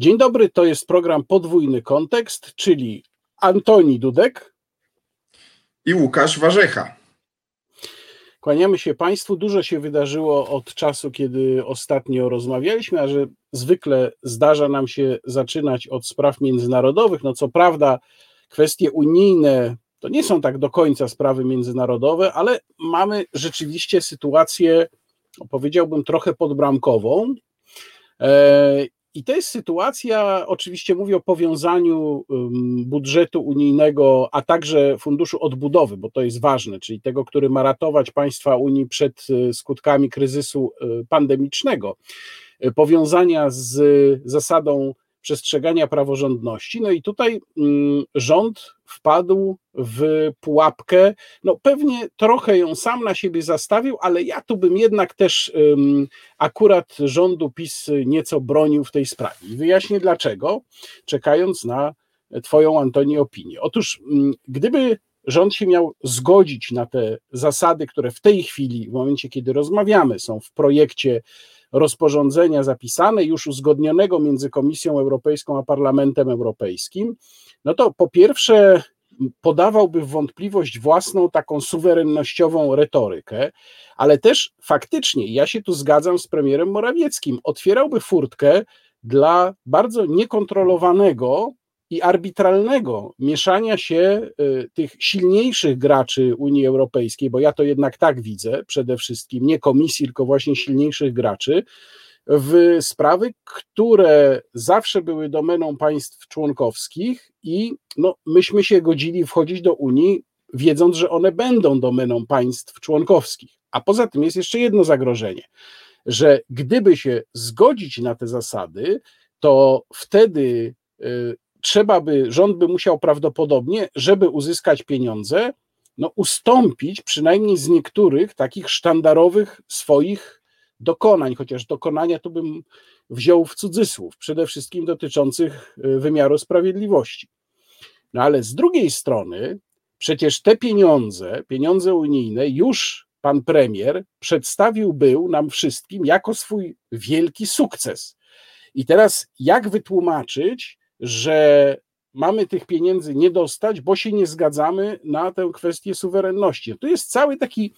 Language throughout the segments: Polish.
Dzień dobry, to jest program Podwójny Kontekst, czyli Antoni Dudek i Łukasz Warzecha. Kłaniamy się Państwu. Dużo się wydarzyło od czasu, kiedy ostatnio rozmawialiśmy, a że zwykle zdarza nam się zaczynać od spraw międzynarodowych. No co prawda, kwestie unijne to nie są tak do końca sprawy międzynarodowe, ale mamy rzeczywiście sytuację, powiedziałbym, trochę podbramkową. I to jest sytuacja, oczywiście mówię o powiązaniu budżetu unijnego, a także funduszu odbudowy, bo to jest ważne, czyli tego, który ma ratować państwa Unii przed e, skutkami kryzysu e, pandemicznego. Powiązania z zasadą przestrzegania praworządności. No i tutaj mm, rząd wpadł w pułapkę, no pewnie trochę ją sam na siebie zastawił, ale ja tu bym jednak też akurat rządu PiS nieco bronił w tej sprawie. Wyjaśnię dlaczego, czekając na Twoją, Antoni, opinię. Otóż, gdyby rząd się miał zgodzić na te zasady, które w tej chwili, w momencie kiedy rozmawiamy, są w projekcie rozporządzenia zapisane, już uzgodnionego między Komisją Europejską a Parlamentem Europejskim, no to po pierwsze podawałby wątpliwość własną taką suwerennościową retorykę, ale też faktycznie, ja się tu zgadzam z premierem Morawieckim, otwierałby furtkę dla bardzo niekontrolowanego i arbitralnego mieszania się y, tych silniejszych graczy Unii Europejskiej, bo ja to jednak tak widzę przede wszystkim, nie komisji, tylko właśnie silniejszych graczy, w sprawy, które zawsze były domeną państw członkowskich i no, myśmy się godzili wchodzić do Unii, wiedząc, że one będą domeną państw członkowskich. A poza tym jest jeszcze jedno zagrożenie, że gdyby się zgodzić na te zasady, to wtedy y, trzeba by, rząd by musiał prawdopodobnie, żeby uzyskać pieniądze, no ustąpić przynajmniej z niektórych takich sztandarowych swoich dokonań, chociaż dokonania to bym wziął w cudzysłów, przede wszystkim dotyczących y, wymiaru sprawiedliwości. No ale z drugiej strony, przecież te pieniądze, pieniądze unijne, już pan premier przedstawił był nam wszystkim jako swój wielki sukces. I teraz jak wytłumaczyć, że mamy tych pieniędzy nie dostać, bo się nie zgadzamy na tę kwestię suwerenności. Tu jest cały taki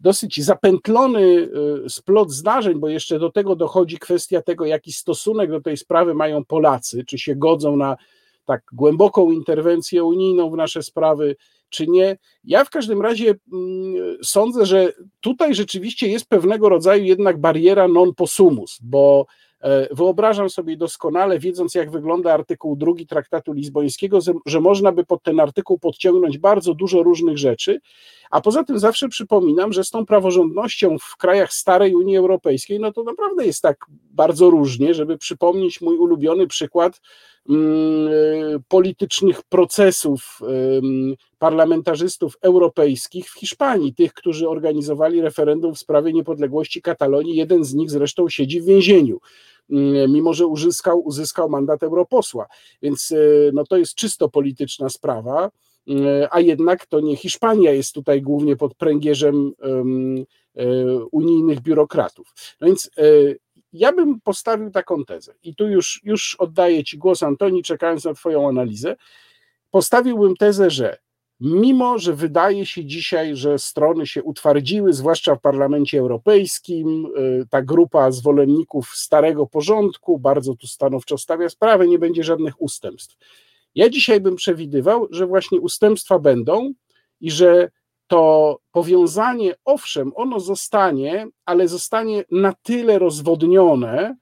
dosyć zapętlony y, splot zdarzeń, bo jeszcze do tego dochodzi kwestia tego, jaki stosunek do tej sprawy mają Polacy, czy się godzą na tak głęboką interwencję unijną w nasze sprawy, czy nie. Ja w każdym razie mm, sądzę, że tutaj rzeczywiście jest pewnego rodzaju jednak bariera non possumus, bo wyobrażam sobie doskonale, wiedząc jak wygląda artykuł drugi traktatu lizbońskiego, że można by pod ten artykuł podciągnąć bardzo dużo różnych rzeczy, a poza tym zawsze przypominam, że z tą praworządnością w krajach starej Unii Europejskiej, no to naprawdę jest tak bardzo różnie, żeby przypomnieć mój ulubiony przykład mm, e, politycznych procesów parlamentarzystów europejskich w Hiszpanii, tych, którzy organizowali referendum w sprawie niepodległości Katalonii. Jeden z nich zresztą siedzi w więzieniu. Mm, mimo że uzyskał, uzyskał mandat europosła. Więc e, no, to jest czysto polityczna sprawa, mm, a jednak to nie Hiszpania jest tutaj głównie pod pręgierzem e, unijnych biurokratów. No więc e, ja bym postawił taką tezę i tu już, już oddaję Ci głos, Antoni, czekając na Twoją analizę. Postawiłbym tezę, że mimo że wydaje się dzisiaj, że strony się utwardziły, zwłaszcza w Parlamencie Europejskim, y, ta grupa zwolenników starego porządku bardzo tu stanowczo stawia sprawę, nie będzie żadnych ustępstw. Ja dzisiaj bym przewidywał, że właśnie ustępstwa będą i że to powiązanie, owszem, ono zostanie, ale zostanie na tyle rozwodnione,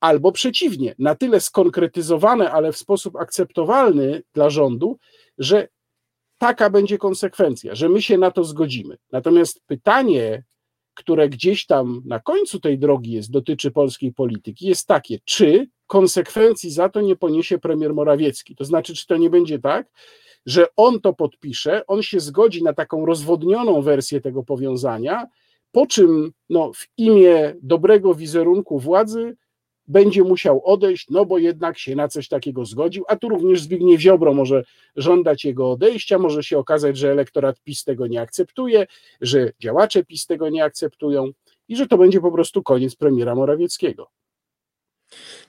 albo przeciwnie, na tyle skonkretyzowane, ale w sposób akceptowalny dla rządu, że taka będzie konsekwencja, że my się na to zgodzimy. Natomiast pytanie, które gdzieś tam na końcu tej drogi jest, dotyczy polskiej polityki, jest takie, czy konsekwencji za to nie poniesie premier Morawiecki? To znaczy, czy to nie będzie tak, że on to podpisze, on się zgodzi na taką rozwodnioną wersję tego powiązania, po czym no, w imię dobrego wizerunku władzy będzie musiał odejść, no bo jednak się na coś takiego zgodził, a tu również Zbigniew Ziobro może żądać jego odejścia, może się okazać, że elektorat PiS tego nie akceptuje, że działacze PiS tego nie akceptują i że to będzie po prostu koniec premiera Morawieckiego.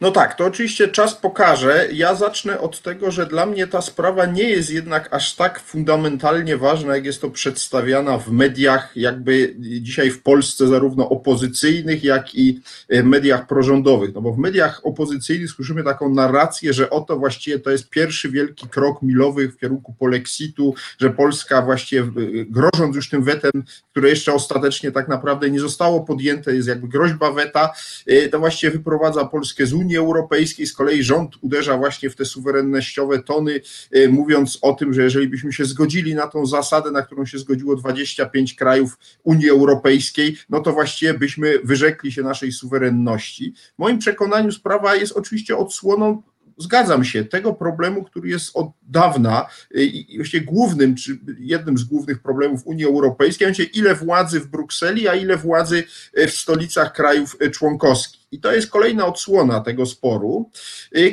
No tak, to oczywiście czas pokaże. Ja zacznę od tego, że dla mnie ta sprawa nie jest jednak aż tak fundamentalnie ważna, jak jest to przedstawiana w mediach, jakby dzisiaj w Polsce, zarówno opozycyjnych, jak i e, mediach prorządowych. No bo w mediach opozycyjnych słyszymy taką narrację, że oto właściwie to jest pierwszy wielki krok milowy w kierunku polexitu, że Polska właściwie e, grożąc już tym wetem, które jeszcze ostatecznie tak naprawdę nie zostało podjęte, jest jakby groźba weta, e, to właściwie wyprowadza Polskę z Unii Europejskiej. Z kolei rząd uderza właśnie w te suwerennościowe tony, e, mówiąc o tym, że jeżeli byśmy się zgodzili na tą zasadę, na którą się zgodziło 25 krajów Unii Europejskiej, no to właściwie byśmy wyrzekli się naszej suwerenności. W moim przekonaniu sprawa jest oczywiście odsłoną zgadzam się, tego problemu, który jest od dawna y, i właściwie głównym, czy jednym z głównych problemów Unii Europejskiej, mianowicie ile władzy w Brukseli, a ile władzy y, w stolicach krajów członkowskich. I to jest kolejna odsłona tego sporu,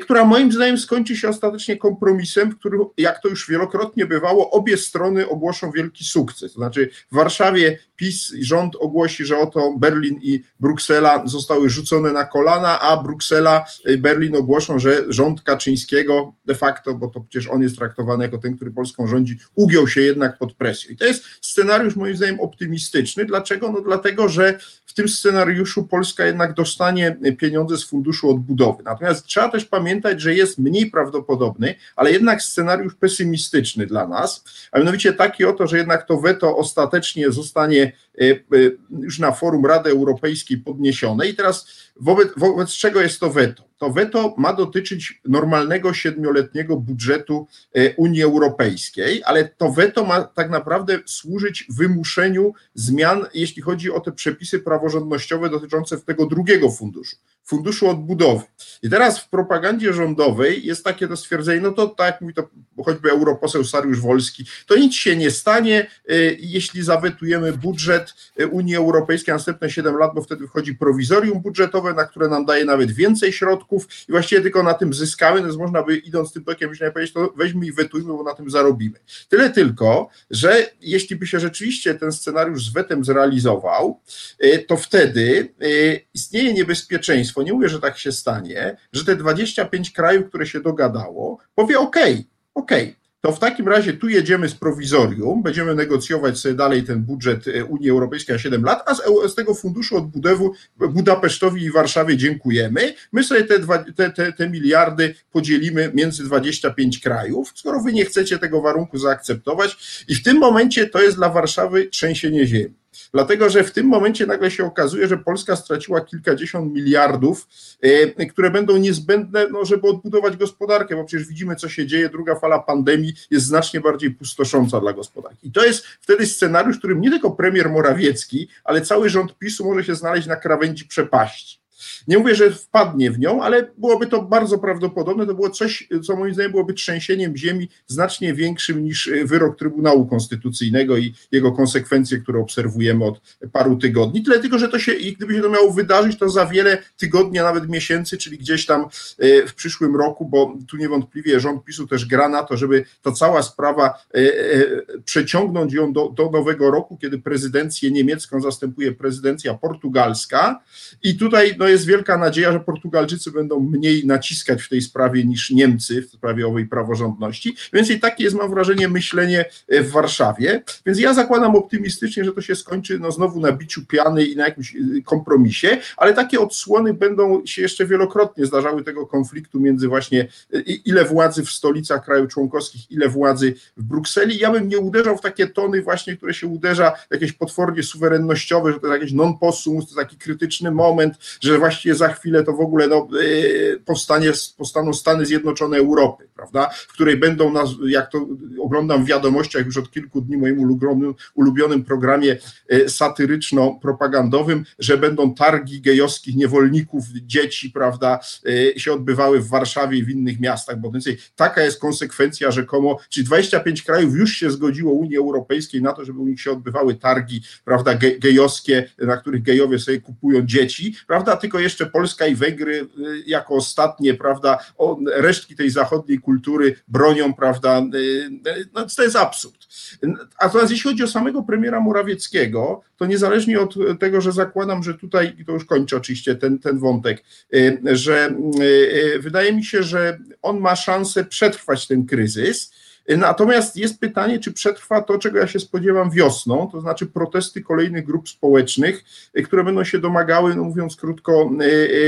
która moim zdaniem skończy się ostatecznie kompromisem, w którym, jak to już wielokrotnie bywało, obie strony ogłoszą wielki sukces. To znaczy w Warszawie PiS i rząd ogłosi, że oto Berlin i Bruksela zostały rzucone na kolana, a Bruksela i Berlin ogłoszą, że rząd Kaczyńskiego de facto, bo to przecież on jest traktowany jako ten, który Polską rządzi, ugiął się jednak pod presją. I to jest scenariusz moim zdaniem optymistyczny. Dlaczego? No dlatego, że w tym scenariuszu Polska jednak dostanie pieniądze z funduszu odbudowy. Natomiast trzeba też pamiętać, że jest mniej prawdopodobny, ale jednak scenariusz pesymistyczny dla nas, a mianowicie taki oto, że jednak to weto ostatecznie zostanie e, e, już na forum Rady Europejskiej podniesione. I teraz wobec, wobec czego jest to weto? To weto ma dotyczyć normalnego siedmioletniego budżetu e, Unii Europejskiej, ale to weto ma tak naprawdę służyć wymuszeniu zmian, jeśli chodzi o te przepisy praworządnościowe dotyczące tego drugiego funduszu, funduszu odbudowy. I teraz w propagandzie rządowej jest takie to stwierdzenie, no to tak mówi to choćby europoseł Sariusz Wolski, to nic się nie stanie, e, jeśli zawetujemy budżet e, Unii Europejskiej na następne 7 lat, bo wtedy wchodzi prowizorium budżetowe, na które nam daje nawet więcej środków, i właściwie tylko na tym zyskamy, więc można by idąc tym tokiem nie powiedzieć, to weźmy i wetujmy, bo na tym zarobimy. Tyle tylko, że jeśli by się rzeczywiście ten scenariusz z wetem zrealizował, y, to wtedy y, istnieje niebezpieczeństwo, nie mówię, że tak się stanie, że te 25 krajów, które się dogadało, powie OK, OK, to w takim razie tu jedziemy z prowizorium, będziemy negocjować sobie dalej ten budżet e, Unii Europejskiej na 7 lat, a z, z tego funduszu odbudowy Budapesztowi i Warszawie dziękujemy. My sobie te, dwa, te, te, te miliardy podzielimy między 25 krajów, skoro wy nie chcecie tego warunku zaakceptować i w tym momencie to jest dla Warszawy trzęsienie ziemi. Dlatego, że w tym momencie nagle się okazuje, że Polska straciła kilkadziesiąt miliardów, e, które będą niezbędne, no, żeby odbudować gospodarkę, bo przecież widzimy, co się dzieje. Druga fala pandemii jest znacznie bardziej pustosząca dla gospodarki. I to jest wtedy scenariusz, w którym nie tylko premier Morawiecki, ale cały rząd PiSu może się znaleźć na krawędzi przepaści. Nie mówię, że wpadnie w nią, ale byłoby to bardzo prawdopodobne. To było coś, co moim zdaniem byłoby trzęsieniem ziemi znacznie większym niż e, wyrok Trybunału Konstytucyjnego i jego konsekwencje, które obserwujemy od paru tygodni. Tyle tylko, że to się, gdyby się to miało wydarzyć, to za wiele tygodni, a nawet miesięcy, czyli gdzieś tam e, w przyszłym roku, bo tu niewątpliwie rząd PiSu też gra na to, żeby ta cała sprawa e, przeciągnąć ją do, do nowego roku, kiedy prezydencję niemiecką zastępuje prezydencja portugalska. I tutaj no, jest wielka nadzieja, że Portugalczycy będą mniej naciskać w tej sprawie niż Niemcy w sprawie owej praworządności. Więc i takie jest, mam wrażenie, myślenie e, w Warszawie. Więc ja zakładam optymistycznie, że to się skończy no, znowu na biciu piany i na jakimś e, kompromisie, ale takie odsłony będą się jeszcze wielokrotnie zdarzały tego konfliktu między właśnie e, ile władzy w stolicach krajów członkowskich, ile władzy w Brukseli. Ja bym nie uderzał w takie tony właśnie, które się uderza jakieś potwornie suwerennościowe, że to jest jakiś non-possum, to jest taki krytyczny moment, że właściwie za chwilę to w ogóle no, y, powstanie, powstaną Stany Zjednoczone Europy, prawda, w której będą, nas, jak to oglądam w wiadomościach już od kilku dni moim ulubionym, ulubionym programie y, satyryczno-propagandowym, że będą targi gejowskich niewolników, dzieci, prawda, y, się odbywały w Warszawie i w innych miastach, bo więcej taka jest konsekwencja rzekomo, czyli 25 krajów już się zgodziło Unii Europejskiej na to, żeby u nich się odbywały targi, prawda, gejowskie, na których gejowie sobie kupują dzieci, prawda, tylko jeszcze Polska i Węgry y, jako ostatnie, prawda, resztki tej zachodniej kultury bronią, prawda? No, to jest absurd. A teraz jeśli chodzi o samego premiera Morawieckiego, to niezależnie od tego, że zakładam, że tutaj, i to już kończę oczywiście ten, ten wątek, że wydaje mi się, że on ma szansę przetrwać ten kryzys, Natomiast jest pytanie, czy przetrwa to, czego ja się spodziewam wiosną, to znaczy protesty kolejnych grup społecznych, które będą się domagały, no mówiąc krótko,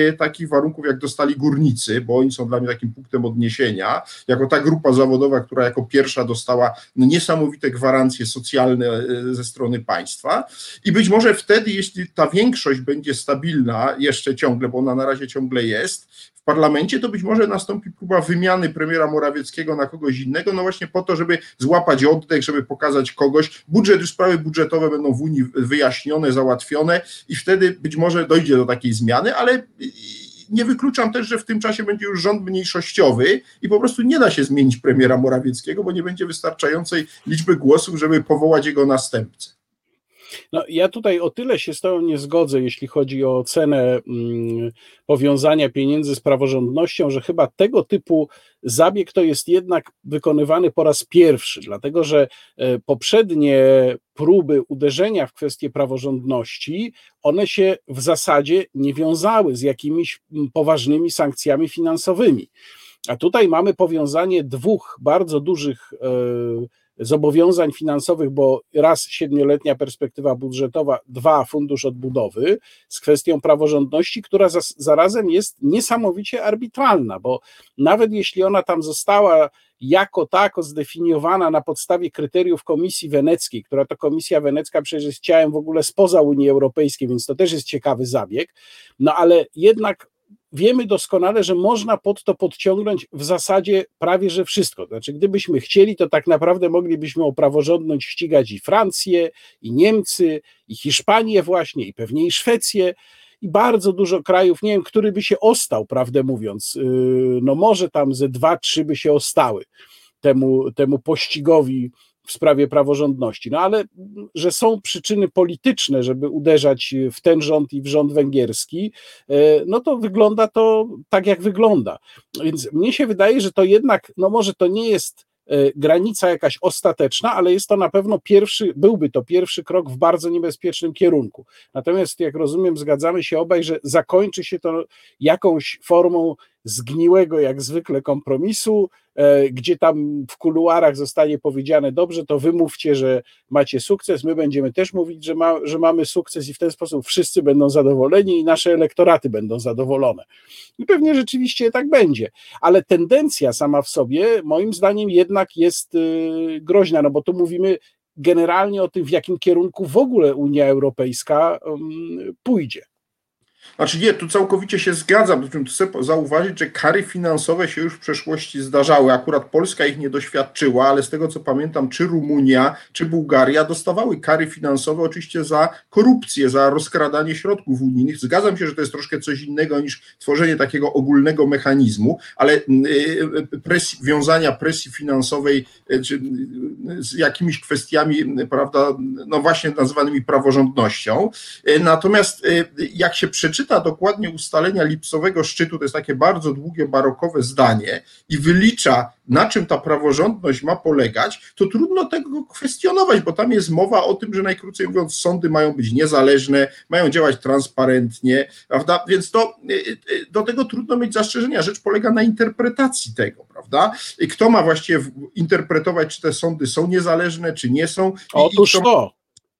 e, takich warunków, jak dostali górnicy, bo oni są dla mnie takim punktem odniesienia, jako ta grupa zawodowa, która jako pierwsza dostała niesamowite gwarancje socjalne ze strony państwa. I być może wtedy, jeśli ta większość będzie stabilna jeszcze ciągle, bo ona na razie ciągle jest, parlamencie, to być może nastąpi próba wymiany premiera Morawieckiego na kogoś innego, no właśnie po to, żeby złapać oddech, żeby pokazać kogoś. Budżet, sprawy budżetowe będą w Unii wyjaśnione, załatwione i wtedy być może dojdzie do takiej zmiany, ale nie wykluczam też, że w tym czasie będzie już rząd mniejszościowy i po prostu nie da się zmienić premiera Morawieckiego, bo nie będzie wystarczającej liczby głosów, żeby powołać jego następcę. No, ja tutaj o tyle się z Tobą nie zgodzę, jeśli chodzi o cenę mm, powiązania pieniędzy z praworządnością, że chyba tego typu zabieg to jest jednak wykonywany po raz pierwszy, dlatego że e, poprzednie próby uderzenia w kwestię praworządności, one się w zasadzie nie wiązały z jakimiś poważnymi sankcjami finansowymi. A tutaj mamy powiązanie dwóch bardzo dużych e, zobowiązań finansowych, bo raz siedmioletnia perspektywa budżetowa, dwa fundusz odbudowy z kwestią praworządności, która zarazem jest niesamowicie arbitralna, bo nawet jeśli ona tam została jako tako zdefiniowana na podstawie kryteriów Komisji Weneckiej, która to Komisja Wenecka przecież jest ciałem w ogóle spoza Unii Europejskiej, więc to też jest ciekawy zabieg, no ale jednak wiemy doskonale, że można pod to podciągnąć w zasadzie prawie że wszystko. Znaczy, gdybyśmy chcieli, to tak naprawdę moglibyśmy o praworządność ścigać i Francję, i Niemcy, i Hiszpanię właśnie, i pewnie i Szwecję i bardzo dużo krajów, nie wiem, który by się ostał, prawdę mówiąc, yy, no może tam ze dwa, trzy by się ostały temu, temu pościgowi w sprawie praworządności. No ale że są przyczyny polityczne, żeby uderzać w ten rząd i w rząd węgierski, e, no to wygląda to tak, jak wygląda. Więc mnie się wydaje, że to jednak, no może to nie jest e, granica jakaś ostateczna, ale jest to na pewno pierwszy, byłby to pierwszy krok w bardzo niebezpiecznym kierunku. Natomiast, jak rozumiem, zgadzamy się obaj, że zakończy się to jakąś formą zgniłego jak zwykle kompromisu, e, gdzie tam w kuluarach zostanie powiedziane, dobrze, to wymówcie, że macie sukces, my będziemy też mówić, że, ma, że mamy sukces i w ten sposób wszyscy będą zadowoleni i nasze elektoraty będą zadowolone. I pewnie rzeczywiście tak będzie, ale tendencja sama w sobie moim zdaniem jednak jest y, groźna, no bo tu mówimy generalnie o tym, w jakim kierunku w ogóle Unia Europejska pójdzie. Znaczy nie, tu całkowicie się zgadzam, tu chcę zauważyć, że kary finansowe się już w przeszłości zdarzały. Akurat Polska ich nie doświadczyła, ale z tego co pamiętam, czy Rumunia, czy Bułgaria dostawały kary finansowe oczywiście za korupcję, za rozkradanie środków unijnych. Zgadzam się, że to jest troszkę coś innego niż tworzenie takiego ogólnego mechanizmu, ale y, y, presji, wiązania presji finansowej y, czy z jakimiś kwestiami, prawda, no właśnie nazywanymi praworządnością. Natomiast jak się przeczyta czyta dokładnie ustalenia lipcowego szczytu, to jest takie bardzo długie, barokowe zdanie i wylicza, na czym ta praworządność ma polegać, to trudno tego kwestionować, bo tam jest mowa o tym, że najkrócej mówiąc, sądy mają być niezależne, mają działać transparentnie, prawda? Więc to, y, y, do tego trudno mieć zastrzeżenia. Rzecz polega na interpretacji tego, prawda? I kto ma właściwie interpretować, czy te sądy są niezależne, czy nie są. Otóż i to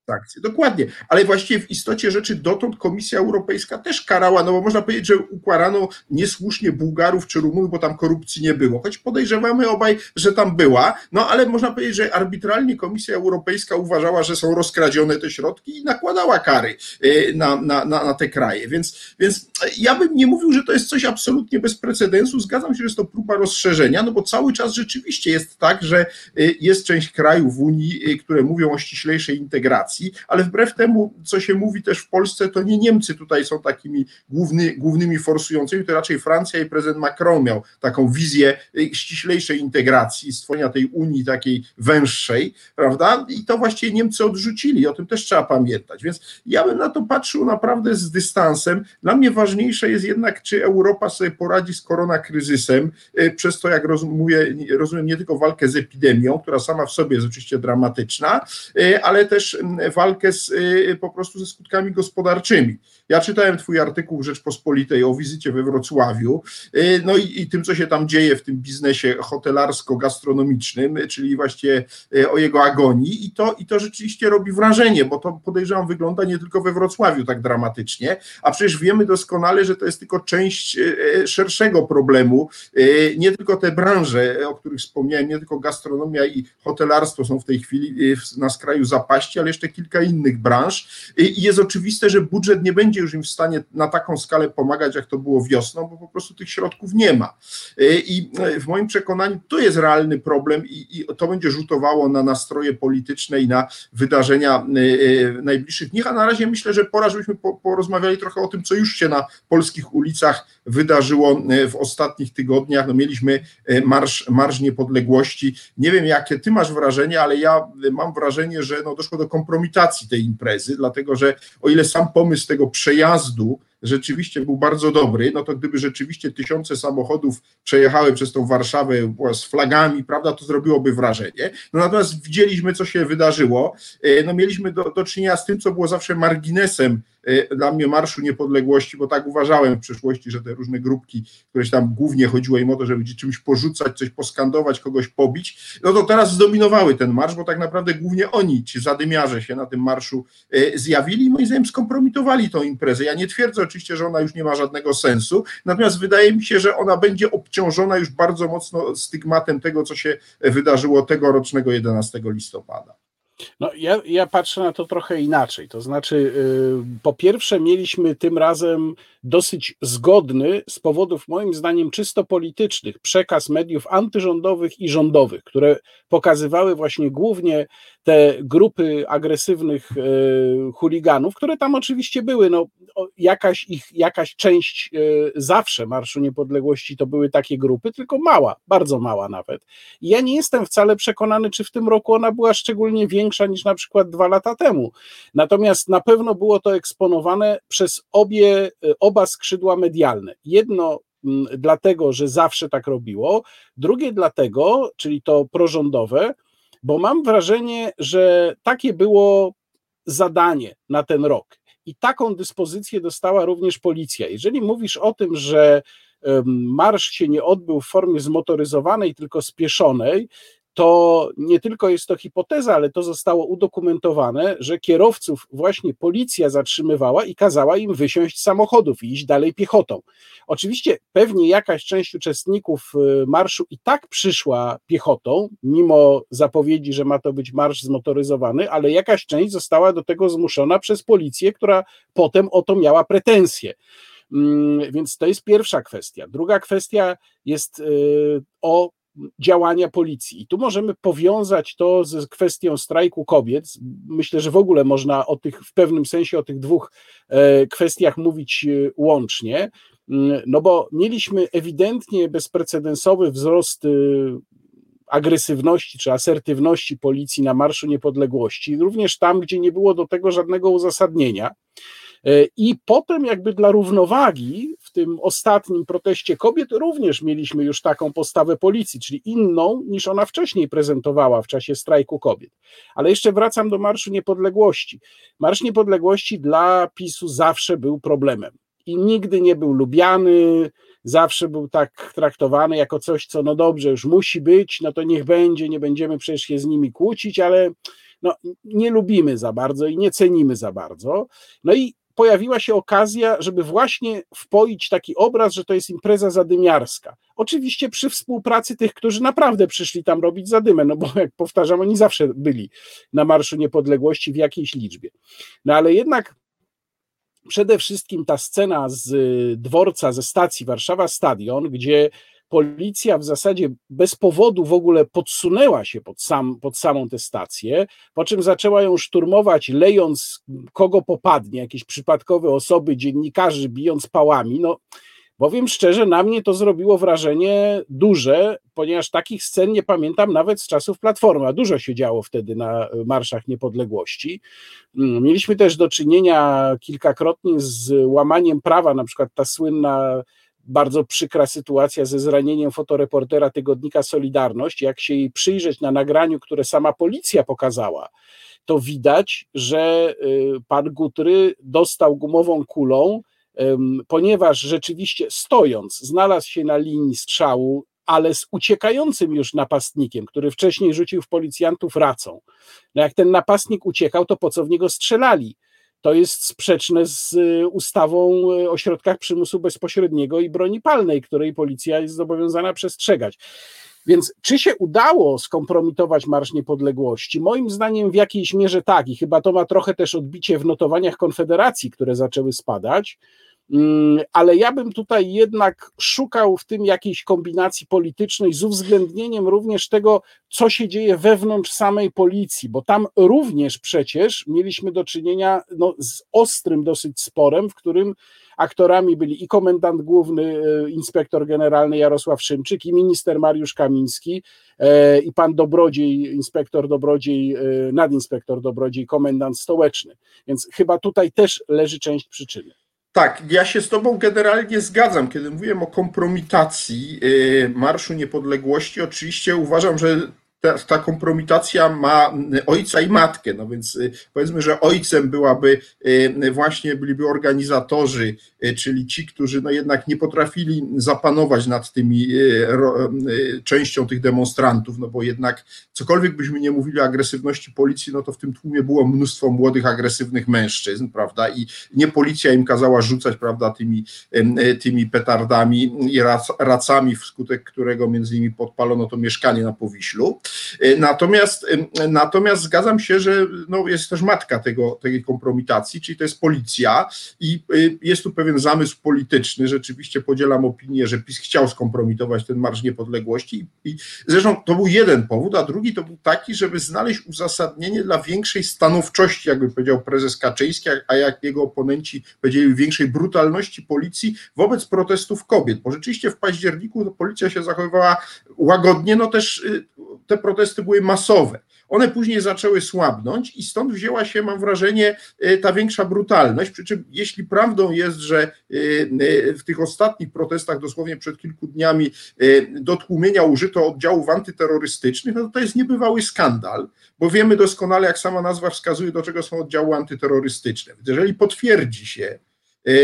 sankcje. Dokładnie, ale właściwie w istocie rzeczy dotąd Komisja Europejska też karała, no bo można powiedzieć, że ukarano niesłusznie Bułgarów czy Rumunów, bo tam korupcji nie było, choć podejrzewamy obaj, że tam była, no ale można powiedzieć, że arbitralnie Komisja Europejska uważała, że są rozkradzione te środki i nakładała kary y, na, na, na, na te kraje, więc, więc ja bym nie mówił, że to jest coś absolutnie bez precedensu, zgadzam się, że jest to próba rozszerzenia, no bo cały czas rzeczywiście jest tak, że y, jest część krajów w Unii, które mówią o ściślejszej integracji, ale wbrew temu, co się mówi też w Polsce, to nie Niemcy tutaj są takimi główny, głównymi forsującymi, to raczej Francja i prezydent Macron miał taką wizję ściślejszej integracji, stworzenia tej Unii takiej węższej, prawda? I to właściwie Niemcy odrzucili, o tym też trzeba pamiętać. Więc ja bym na to patrzył naprawdę z dystansem. Dla mnie ważniejsze jest jednak, czy Europa sobie poradzi z koronakryzysem, y, przez to, jak mówię, rozumiem nie tylko walkę z epidemią, która sama w sobie jest oczywiście dramatyczna, y, ale też mm, walkę z, y, po prostu ze skutkami gospodarczymi. Ja czytałem Twój artykuł w Rzeczpospolitej o wizycie we Wrocławiu, no i, i tym, co się tam dzieje w tym biznesie hotelarsko-gastronomicznym, czyli właśnie o jego agonii, i to, i to rzeczywiście robi wrażenie, bo to podejrzewam wygląda nie tylko we Wrocławiu tak dramatycznie, a przecież wiemy doskonale, że to jest tylko część szerszego problemu. Nie tylko te branże, o których wspomniałem, nie tylko gastronomia i hotelarstwo są w tej chwili na skraju zapaści, ale jeszcze kilka innych branż. I jest oczywiste, że budżet nie będzie już im w stanie na taką skalę pomagać, jak to było wiosną, bo po prostu tych środków nie ma. I w moim przekonaniu to jest realny problem i, i to będzie rzutowało na nastroje polityczne i na wydarzenia najbliższych dni, a na razie myślę, że pora, żebyśmy porozmawiali trochę o tym, co już się na polskich ulicach wydarzyło w ostatnich tygodniach. No mieliśmy Marsz, Marsz Niepodległości. Nie wiem, jakie ty masz wrażenie, ale ja mam wrażenie, że no doszło do kompromitacji tej imprezy, dlatego że o ile sam pomysł tego przejazdu rzeczywiście był bardzo dobry, no to gdyby rzeczywiście tysiące samochodów przejechały przez tą Warszawę z flagami, prawda, to zrobiłoby wrażenie. No natomiast widzieliśmy, co się wydarzyło. E, no mieliśmy do, do czynienia z tym, co było zawsze marginesem e, dla mnie Marszu Niepodległości, bo tak uważałem w przeszłości, że te różne grupki, które się tam głównie chodziło im o to, żeby czymś porzucać, coś poskandować, kogoś pobić, no to teraz zdominowały ten marsz, bo tak naprawdę głównie oni, ci zadymiarze się na tym marszu e, zjawili i moim zdaniem skompromitowali tą imprezę. Ja nie twierdzę że ona już nie ma żadnego sensu, natomiast wydaje mi się, że ona będzie obciążona już bardzo mocno stygmatem tego, co się wydarzyło tegorocznego 11 listopada. No, ja, ja patrzę na to trochę inaczej. To znaczy, yy, po pierwsze, mieliśmy tym razem dosyć zgodny, z powodów moim zdaniem czysto politycznych, przekaz mediów antyrządowych i rządowych, które pokazywały właśnie głównie te grupy agresywnych yy, chuliganów, które tam oczywiście były. No, jakaś ich, jakaś część yy, zawsze Marszu Niepodległości to były takie grupy, tylko mała, bardzo mała nawet. I ja nie jestem wcale przekonany, czy w tym roku ona była szczególnie większa niż na przykład dwa lata temu. Natomiast na pewno było to eksponowane przez obie, e, oba skrzydła medialne. Jedno mm, dlatego, że zawsze tak robiło, drugie dlatego, czyli to prorządowe, bo mam wrażenie, że takie było zadanie na ten rok. I taką dyspozycję dostała również policja. Jeżeli mówisz o tym, że marsz się nie odbył w formie zmotoryzowanej, tylko spieszonej, to nie tylko jest to hipoteza, ale to zostało udokumentowane, że kierowców właśnie policja zatrzymywała i kazała im wysiąść z samochodów i iść dalej piechotą. Oczywiście pewnie jakaś część uczestników y, marszu i tak przyszła piechotą, mimo zapowiedzi, że ma to być marsz zmotoryzowany, ale jakaś część została do tego zmuszona przez policję, która potem o to miała pretensje. Mm, więc to jest pierwsza kwestia. Druga kwestia jest y, o działania policji. I tu możemy powiązać to z kwestią strajku kobiet. Myślę, że w ogóle można o tych, w pewnym sensie o tych dwóch e, kwestiach mówić e, łącznie, mm, no bo mieliśmy ewidentnie bezprecedensowy wzrost e, agresywności czy asertywności policji na Marszu Niepodległości, również tam, gdzie nie było do tego żadnego uzasadnienia. E, I potem, jakby dla równowagi, w tym ostatnim proteście kobiet, również mieliśmy już taką postawę policji, czyli inną niż ona wcześniej prezentowała w czasie strajku kobiet. Ale jeszcze wracam do Marszu Niepodległości. Marsz Niepodległości dla PiSu zawsze był problemem i nigdy nie był lubiany, zawsze był tak traktowany jako coś, co no dobrze, już musi być, no to niech będzie, nie będziemy przecież się z nimi kłócić, ale no, nie lubimy za bardzo i nie cenimy za bardzo. No i pojawiła się okazja, żeby właśnie wpoić taki obraz, że to jest impreza zadymiarska. Oczywiście przy współpracy tych, którzy naprawdę przyszli tam robić zadymę, no bo jak powtarzam, oni zawsze byli na Marszu Niepodległości w jakiejś liczbie. No ale jednak przede wszystkim ta scena z dworca, ze stacji Warszawa Stadion, gdzie policja w zasadzie bez powodu w ogóle podsunęła się pod, sam, pod samą tę stację, po czym zaczęła ją szturmować, lejąc kogo popadnie, jakieś przypadkowe osoby, dziennikarzy, bijąc pałami. No, Powiem szczerze, na mnie to zrobiło wrażenie duże, ponieważ takich scen nie pamiętam nawet z czasów Platformy, a dużo się działo wtedy na marszach niepodległości. Mm, mieliśmy też do czynienia kilkakrotnie z łamaniem prawa, na przykład ta słynna bardzo przykra sytuacja ze zranieniem fotoreportera tygodnika Solidarność. Jak się jej przyjrzeć na nagraniu, które sama policja pokazała, to widać, że y, pan Gutry dostał gumową kulą ponieważ rzeczywiście stojąc znalazł się na linii strzału, ale z uciekającym już napastnikiem, który wcześniej rzucił w policjantów racą. No jak ten napastnik uciekał, to po co w niego strzelali? To jest sprzeczne z y, ustawą y, o środkach przymusu bezpośredniego i broni palnej, której policja jest zobowiązana przestrzegać. Więc czy się udało skompromitować Marsz Niepodległości? Moim zdaniem w jakiejś mierze tak i chyba to ma trochę też odbicie w notowaniach Konfederacji, które zaczęły spadać. Mm, ale ja bym tutaj jednak szukał w tym jakiejś kombinacji politycznej z uwzględnieniem również tego, co się dzieje wewnątrz samej policji, bo tam również przecież mieliśmy do czynienia no, z ostrym dosyć sporem, w którym aktorami byli i komendant główny, e, inspektor generalny Jarosław Szymczyk, i minister Mariusz Kamiński, e, i pan Dobrodziej, inspektor Dobrodziej, e, nadinspektor Dobrodziej, komendant stołeczny. Więc chyba tutaj też leży część przyczyny. Tak, ja się z Tobą generalnie zgadzam. Kiedy mówiłem o kompromitacji y, Marszu Niepodległości, oczywiście uważam, że ta, ta, kompromitacja ma ojca i matkę, no więc y, powiedzmy, że ojcem byłaby y, właśnie byliby organizatorzy, y, czyli ci, którzy no jednak nie potrafili zapanować nad tymi częścią tych demonstrantów, no bo jednak cokolwiek byśmy nie mówili o agresywności policji, no to w tym tłumie było mnóstwo młodych, agresywnych mężczyzn, prawda, i nie policja im kazała rzucać, prawda, tymi, tymi petardami i racami, wskutek którego między innymi podpalono to mieszkanie na Powiślu. Y, natomiast, y, natomiast zgadzam się, że no jest też matka tego, tej kompromitacji, czyli to jest policja i y, jest tu pewien zamysł polityczny. Rzeczywiście podzielam opinię, że PiS chciał skompromitować ten Marsz Niepodległości i zresztą to był jeden powód, a drugi to był taki, żeby znaleźć uzasadnienie dla większej stanowczości, jakby powiedział prezes Kaczyński, a jak jego oponenci powiedzieli, większej brutalności policji wobec protestów kobiet, bo rzeczywiście w październiku policja się zachowywała łagodnie, no też te protesty były masowe. One później zaczęły słabnąć i stąd wzięła się, mam wrażenie, y, ta większa brutalność. Przy czym, jeśli prawdą jest, że y, y, w tych ostatnich protestach, dosłownie przed kilku dniami, do tłumienia użyto oddziałów antyterrorystycznych, no to to jest niebywały skandal, bo wiemy doskonale, jak sama nazwa wskazuje, do czego są oddziały antyterrorystyczne. Jeżeli potwierdzi się, E,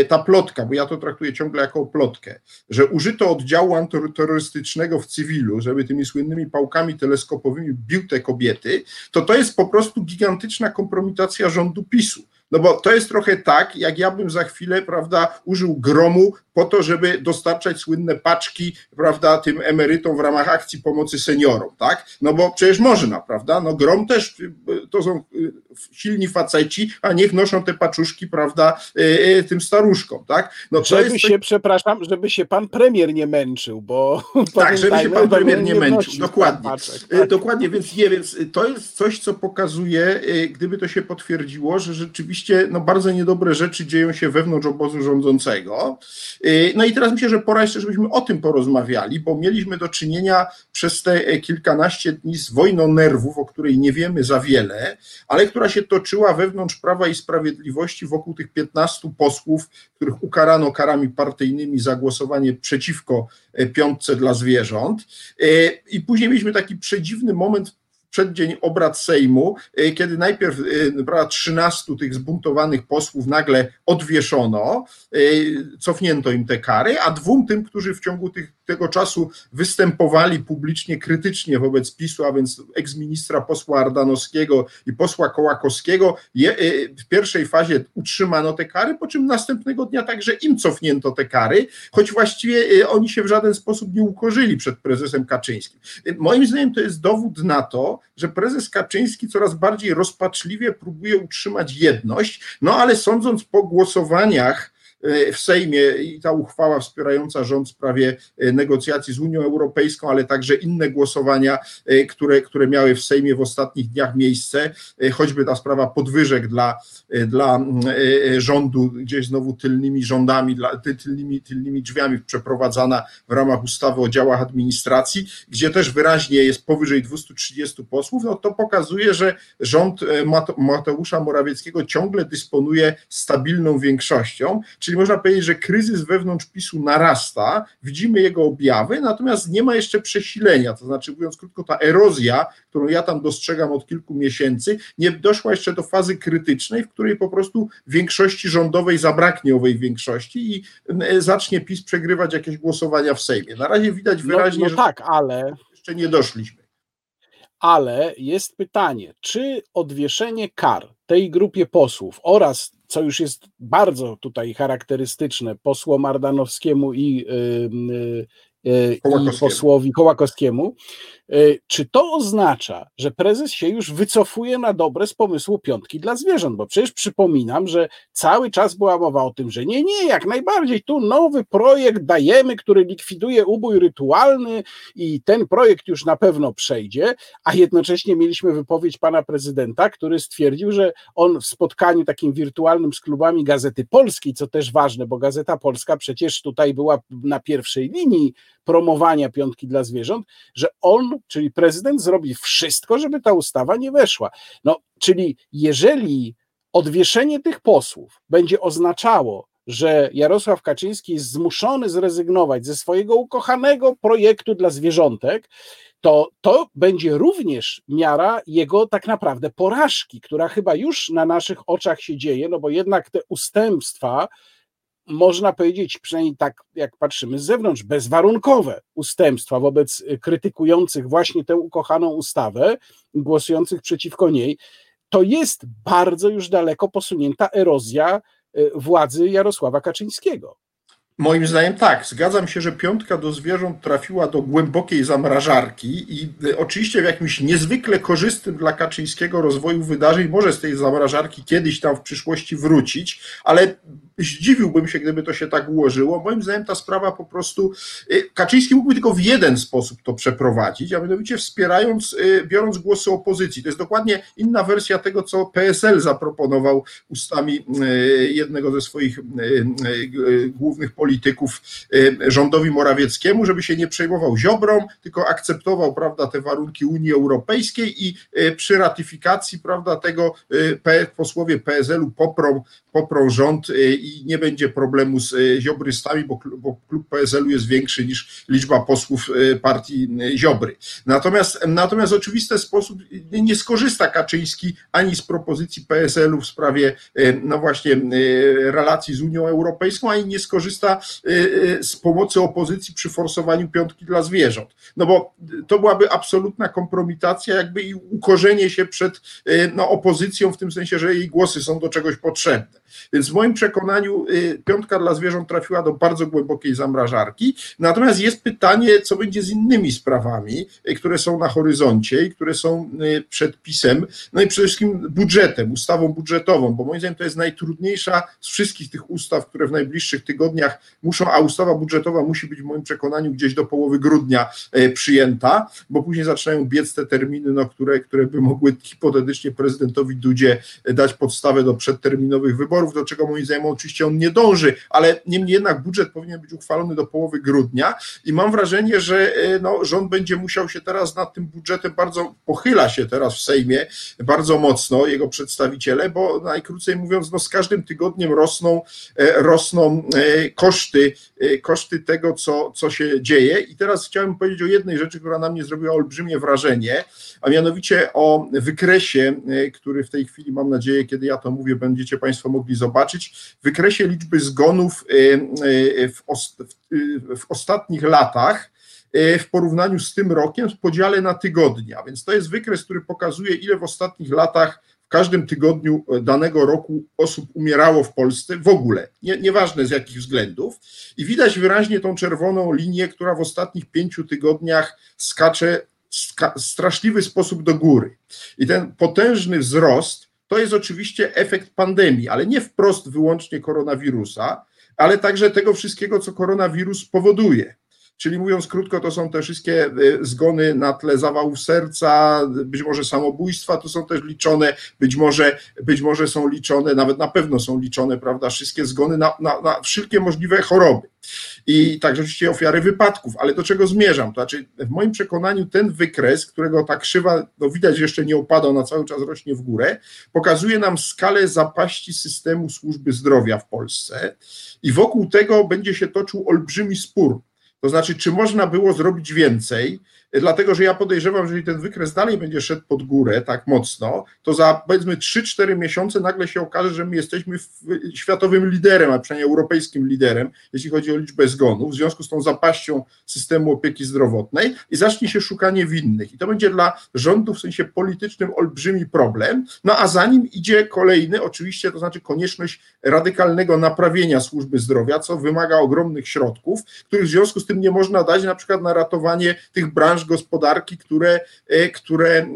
ta plotka, bo ja to traktuję ciągle jako plotkę, że użyto oddziału antyterrorystycznego w cywilu, żeby tymi słynnymi pałkami teleskopowymi bił te kobiety, to to jest po prostu gigantyczna kompromitacja rządu PiSu. No bo to jest trochę tak, jak ja bym za chwilę, prawda, użył gromu po to, żeby dostarczać słynne paczki, prawda, tym emerytom w ramach akcji pomocy seniorom, tak? No bo przecież można, prawda? No grom też to są y, silni faceci, a niech noszą te paczuszki, prawda, y, y, tym staruszkom, tak? No żeby jest... się, przepraszam, żeby się pan premier nie męczył, bo tak, żeby się pan premier nie, nie męczył, dokładnie. tak. Dokładnie, więc nie, więc to jest coś, co pokazuje, gdyby to się potwierdziło, że rzeczywiście no, bardzo niedobre rzeczy dzieją się wewnątrz obozu rządzącego. Y, no i teraz myślę, że pora jeszcze, żebyśmy o tym porozmawiali, bo mieliśmy do czynienia przez te e, kilkanaście dni z wojną nerwów, o której nie wiemy za wiele, ale która się toczyła wewnątrz Prawa i Sprawiedliwości wokół tych 15 posłów, których ukarano karami partyjnymi za głosowanie przeciwko e, piątce dla zwierząt. E, I później mieliśmy taki przedziwny moment przeddzień obrad Sejmu, y, kiedy najpierw y, prawda, 13 tych zbuntowanych posłów nagle odwieszono, y, cofnięto im te kary, a dwóm tym, którzy w ciągu tych, tego czasu występowali publicznie krytycznie wobec PiSu, a więc eksministra posła Ardanowskiego i posła Kołakowskiego, je, w pierwszej fazie utrzymano te kary, po czym następnego dnia także im cofnięto te kary, choć właściwie oni się w żaden sposób nie ukorzyli przed prezesem Kaczyńskim. Moim zdaniem to jest dowód na to, że prezes Kaczyński coraz bardziej rozpaczliwie próbuje utrzymać jedność, no ale sądząc po głosowaniach w Sejmie i ta uchwała wspierająca rząd w sprawie negocjacji z Unią Europejską, ale także inne głosowania, które, które miały w Sejmie w ostatnich dniach miejsce, choćby ta sprawa podwyżek dla, dla rządu, gdzieś znowu tylnymi rządami, dla, tylnymi, tylnymi drzwiami przeprowadzana w ramach ustawy o działach administracji, gdzie też wyraźnie jest powyżej 230 posłów, no to pokazuje, że rząd Mateusza Morawieckiego ciągle dysponuje stabilną większością, czyli można powiedzieć, że kryzys wewnątrz PiSu narasta, widzimy jego objawy, natomiast nie ma jeszcze przesilenia, to znaczy mówiąc krótko, ta erozja, którą ja tam dostrzegam od kilku miesięcy, nie doszła jeszcze do fazy krytycznej, w której po prostu większości rządowej zabraknie owej większości i zacznie PiS przegrywać jakieś głosowania w Sejmie. Na razie widać no, wyraźnie, no, no tak, ale jeszcze nie doszliśmy ale jest pytanie, czy odwieszenie kar tej grupie posłów oraz, co już jest bardzo tutaj charakterystyczne, posłom Ardanowskiemu i, yy, i posłowi Kołakowskiemu, E, czy to oznacza, że prezes się już wycofuje na dobre z pomysłu piątki dla zwierząt? Bo przecież przypominam, że cały czas była mowa o tym, że nie, nie, jak najbardziej tu nowy projekt dajemy, który likwiduje ubój rytualny i ten projekt już na pewno przejdzie, a jednocześnie mieliśmy wypowiedź pana prezydenta, który stwierdził, że on w spotkaniu takim wirtualnym z klubami Gazety Polskiej, co też ważne, bo Gazeta Polska przecież tutaj była na pierwszej linii promowania piątki dla zwierząt, że on czyli prezydent, zrobi wszystko, żeby ta ustawa nie weszła. No, czyli jeżeli odwieszenie tych posłów będzie oznaczało, że Jarosław Kaczyński jest zmuszony zrezygnować ze swojego ukochanego projektu dla zwierzątek, to to będzie również miara jego tak naprawdę porażki, która chyba już na naszych oczach się dzieje, no bo jednak te ustępstwa można powiedzieć, przynajmniej tak jak patrzymy z zewnątrz, bezwarunkowe ustępstwa wobec y, krytykujących właśnie tę ukochaną ustawę, głosujących przeciwko niej, to jest bardzo już daleko posunięta erozja y, władzy Jarosława Kaczyńskiego. Moim zdaniem tak. Zgadzam się, że piątka do zwierząt trafiła do głębokiej zamrażarki i y, oczywiście w jakimś niezwykle korzystnym dla Kaczyńskiego rozwoju wydarzeń może z tej zamrażarki kiedyś tam w przyszłości wrócić, ale zdziwiłbym się, gdyby to się tak ułożyło. Moim zdaniem ta sprawa po prostu, y, Kaczyński mógłby tylko w jeden sposób to przeprowadzić, a mianowicie wspierając, y, biorąc głosy opozycji. To jest dokładnie inna wersja tego, co PSL zaproponował ustami y, jednego ze swoich głównych polityków rządowi Morawieckiemu, żeby się nie przejmował Ziobrą, tylko akceptował, prawda, te warunki Unii Europejskiej i przy ratyfikacji, prawda, tego posłowie PSL-u poprą, poprą rząd i nie będzie problemu z e, ziobrystami, bo, bo klub PSL-u jest większy niż liczba posłów e, partii e, Ziobry. Natomiast, natomiast w oczywisty sposób nie skorzysta Kaczyński ani z propozycji PSL-u w sprawie no właśnie relacji z Unią Europejską, ani nie skorzysta z pomocy opozycji przy forsowaniu piątki dla zwierząt. No bo to byłaby absolutna kompromitacja, jakby i ukorzenie się przed no, opozycją, w tym sensie, że jej głosy są do czegoś potrzebne. Więc w moim przekonaniu y, piątka dla zwierząt trafiła do bardzo głębokiej zamrażarki. Natomiast jest pytanie, co będzie z innymi sprawami, y, które są na horyzoncie i które są y, przed pisem, no i przede wszystkim budżetem, ustawą budżetową, bo moim zdaniem to jest najtrudniejsza z wszystkich tych ustaw, które w najbliższych tygodniach muszą, a ustawa budżetowa musi być w moim przekonaniu gdzieś do połowy grudnia przyjęta, bo później zaczynają biec te terminy, no, które, które by mogły hipotetycznie prezydentowi Dudzie dać podstawę do przedterminowych wyborów, do czego moim zdaniem oczywiście on nie dąży, ale niemniej jednak budżet powinien być uchwalony do połowy grudnia i mam wrażenie, że e, no, rząd będzie musiał się teraz nad tym budżetem bardzo, pochyla się teraz w Sejmie bardzo mocno, jego przedstawiciele, bo najkrócej mówiąc, no, z każdym tygodniem rosną, e, rosną e, koszty, koszty tego, co, co się dzieje. I teraz chciałem powiedzieć o jednej rzeczy, która na mnie zrobiła olbrzymie wrażenie, a mianowicie o wykresie, który w tej chwili mam nadzieję, kiedy ja to mówię, będziecie Państwo mogli zobaczyć, wykresie liczby zgonów y, y, w, y, w ostatnich latach w porównaniu z tym rokiem w podziale na tygodnie. A więc to jest wykres, który pokazuje, ile w ostatnich latach w każdym tygodniu danego roku osób umierało w Polsce w ogóle, nie, nieważne z jakich względów. I widać wyraźnie tą czerwoną linię, która w ostatnich pięciu tygodniach skacze w straszliwy sposób do góry. I ten potężny wzrost to jest oczywiście efekt pandemii, ale nie wprost wyłącznie koronawirusa, ale także tego wszystkiego, co koronawirus powoduje. Czyli mówiąc krótko, to są te wszystkie e, zgony na tle zawałów serca, być może samobójstwa, to są też liczone, być może, być może są liczone, nawet na pewno są liczone, prawda, wszystkie zgony na, na, na wszelkie możliwe choroby. I także oczywiście ofiary wypadków, ale do czego zmierzam? To znaczy, w moim przekonaniu ten wykres, którego ta krzywa, no widać, jeszcze nie opada, ona cały czas rośnie w górę, pokazuje nam skalę zapaści systemu służby zdrowia w Polsce i wokół tego będzie się toczył olbrzymi spór to znaczy, czy można było zrobić więcej, dlatego że ja podejrzewam, że jeżeli ten wykres dalej będzie szedł pod górę tak mocno, to za powiedzmy 3-4 miesiące nagle się okaże, że my jesteśmy światowym liderem, a przynajmniej europejskim liderem, jeśli chodzi o liczbę zgonów, w związku z tą zapaścią systemu opieki zdrowotnej i zacznie się szukanie winnych. I to będzie dla rządu w sensie politycznym olbrzymi problem, no a za nim idzie kolejny, oczywiście, to znaczy konieczność radykalnego naprawienia służby zdrowia, co wymaga ogromnych środków, których w związku z tym nie można dać na przykład na ratowanie tych branż gospodarki, które, e, które e,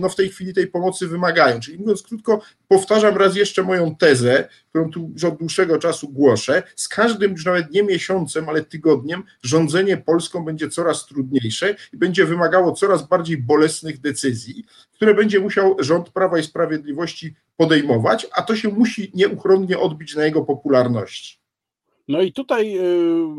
no w tej chwili tej pomocy wymagają. Czyli mówiąc krótko, powtarzam raz jeszcze moją tezę, którą tu już od dłuższego czasu głoszę. Z każdym już nawet nie miesiącem, ale tygodniem rządzenie Polską będzie coraz trudniejsze i będzie wymagało coraz bardziej bolesnych decyzji, które będzie musiał rząd Prawa i Sprawiedliwości podejmować, a to się musi nieuchronnie odbić na jego popularności. No i tutaj y,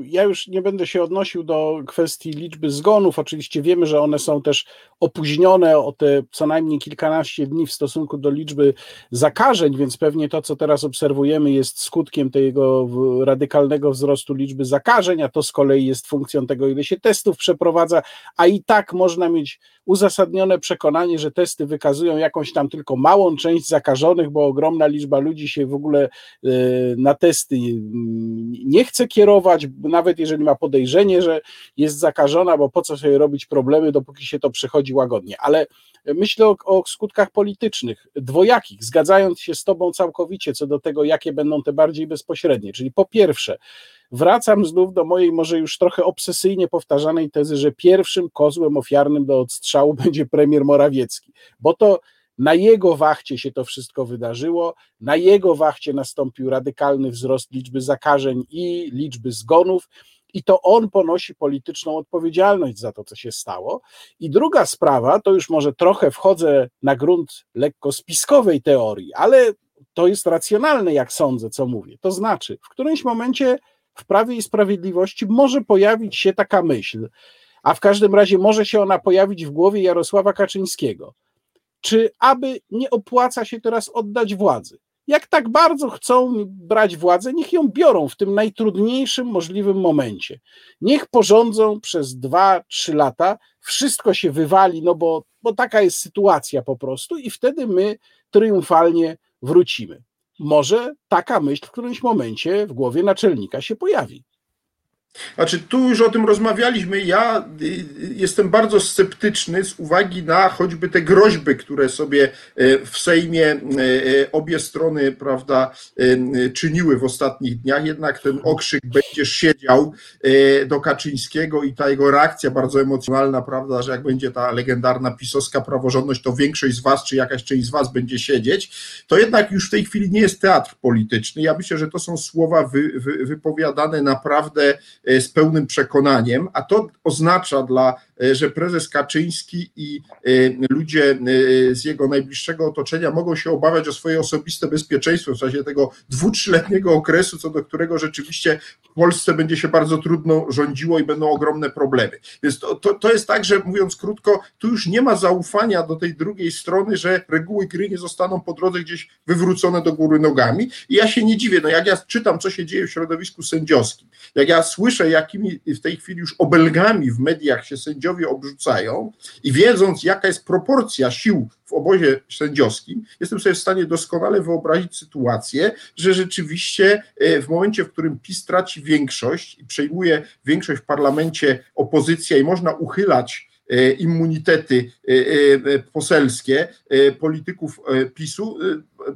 ja już nie będę się odnosił do kwestii liczby zgonów. Oczywiście wiemy, że one są też opóźnione o te co najmniej kilkanaście dni w stosunku do liczby zakażeń, więc pewnie to, co teraz obserwujemy, jest skutkiem tego radykalnego wzrostu liczby zakażeń, a to z kolei jest funkcją tego, ile się testów przeprowadza, a i tak można mieć uzasadnione przekonanie, że testy wykazują jakąś tam tylko małą część zakażonych, bo ogromna liczba ludzi się w ogóle y, na testy nie chce kierować, nawet jeżeli ma podejrzenie, że jest zakażona, bo po co sobie robić problemy, dopóki się to przechodzi łagodnie. Ale myślę o, o, skutkach politycznych, dwojakich, zgadzając się z Tobą całkowicie co do tego, jakie będą te bardziej bezpośrednie. Czyli po pierwsze, wracam znów do mojej może już trochę obsesyjnie powtarzanej tezy, że pierwszym kozłem ofiarnym do odstrzału będzie premier Morawiecki, bo to na jego wachcie się to wszystko wydarzyło, na jego wachcie nastąpił radykalny wzrost liczby zakażeń i liczby zgonów, i to on ponosi polityczną odpowiedzialność za to, co się stało. I druga sprawa, to już może trochę wchodzę na grunt lekko spiskowej teorii, ale to jest racjonalne, jak sądzę, co mówię. To znaczy, w którymś momencie w Prawie i Sprawiedliwości może pojawić się taka myśl, a w każdym razie może się ona pojawić w głowie Jarosława Kaczyńskiego czy aby nie opłaca się teraz oddać władzy. Jak tak bardzo chcą brać władzę, niech ją biorą w tym najtrudniejszym możliwym momencie. Niech porządzą przez dwa, trzy lata, wszystko się wywali, no bo, bo taka jest sytuacja po prostu, i wtedy my triumfalnie wrócimy. Może taka myśl w którymś momencie w głowie naczelnika się pojawi. Znaczy, tu już o tym rozmawialiśmy. Ja y, y, jestem bardzo sceptyczny z uwagi na choćby te groźby, które sobie y, w Sejmie obie strony, prawda, czyniły w ostatnich dniach. Jednak ten okrzyk będziesz siedział do Kaczyńskiego i ta jego reakcja bardzo emocjonalna, prawda, że jak będzie ta legendarna pisowska praworządność, to większość z was, czy jakaś część z was będzie siedzieć, to jednak już w tej chwili nie jest teatr polityczny. Ja myślę, że to są słowa wy, wy, wypowiadane naprawdę z pełnym przekonaniem, a to oznacza dla, e, że prezes Kaczyński i e, ludzie z jego najbliższego otoczenia mogą się obawiać o swoje osobiste bezpieczeństwo w czasie tego dwu, trzyletniego okresu, co do którego rzeczywiście w Polsce będzie się bardzo trudno rządziło i będą ogromne problemy. Więc to, to, to jest tak, że mówiąc krótko, tu już nie ma zaufania do tej drugiej strony, że reguły gry nie zostaną po drodze gdzieś wywrócone do góry nogami. I ja się nie dziwię, no jak ja czytam, co się dzieje w środowisku sędziowskim, jak ja słyszę, słyszę, jakimi w tej chwili już obelgami w mediach się sędziowie obrzucają i wiedząc, jaka jest proporcja sił w obozie sędziowskim, jestem sobie w stanie doskonale wyobrazić sytuację, że rzeczywiście e, w momencie, w którym PiS traci większość i przejmuje większość w parlamencie opozycja i można uchylać immunitety e, poselskie polityków PiSu,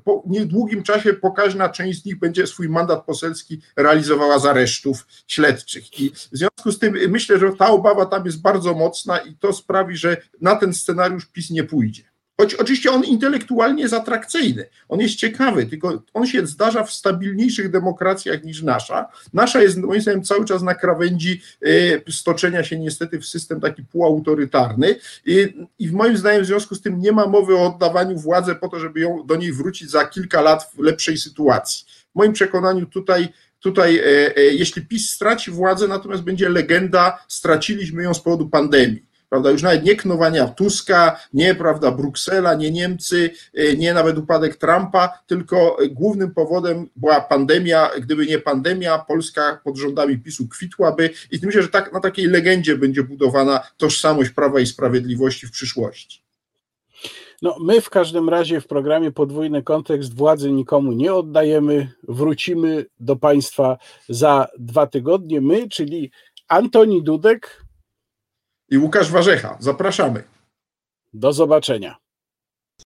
po niedługim czasie pokaźna część z nich będzie swój mandat poselski realizowała z aresztów śledczych. I w związku z tym myślę, że ta obawa tam jest bardzo mocna i to sprawi, że na ten scenariusz PiS nie pójdzie. Choć oczywiście on intelektualnie jest atrakcyjny, on jest ciekawy, tylko on się zdarza w stabilniejszych demokracjach niż nasza. Nasza jest moim zdaniem cały czas na krawędzi y, stoczenia się niestety w system taki półautorytarny i, i moim zdaniem w związku z tym nie ma mowy o oddawaniu władzy po to, żeby ją do niej wrócić za kilka lat w lepszej sytuacji. W moim przekonaniu tutaj Tutaj, e, e, jeśli PiS straci władzę, natomiast będzie legenda, straciliśmy ją z powodu pandemii prawda, już nawet nie knowania Tuska, nie, prawda, Bruksela, nie Niemcy, e, nie nawet upadek Trumpa, tylko głównym powodem była pandemia, gdyby nie pandemia, Polska pod rządami PiSu kwitłaby i myślę, że tak, na takiej legendzie będzie budowana tożsamość Prawa i Sprawiedliwości w przyszłości. No, my w każdym razie w programie Podwójny Kontekst władzy nikomu nie oddajemy. Wrócimy do Państwa za dwa tygodnie. My, czyli Antoni Dudek i Łukasz Warzecha. Zapraszamy. Do zobaczenia.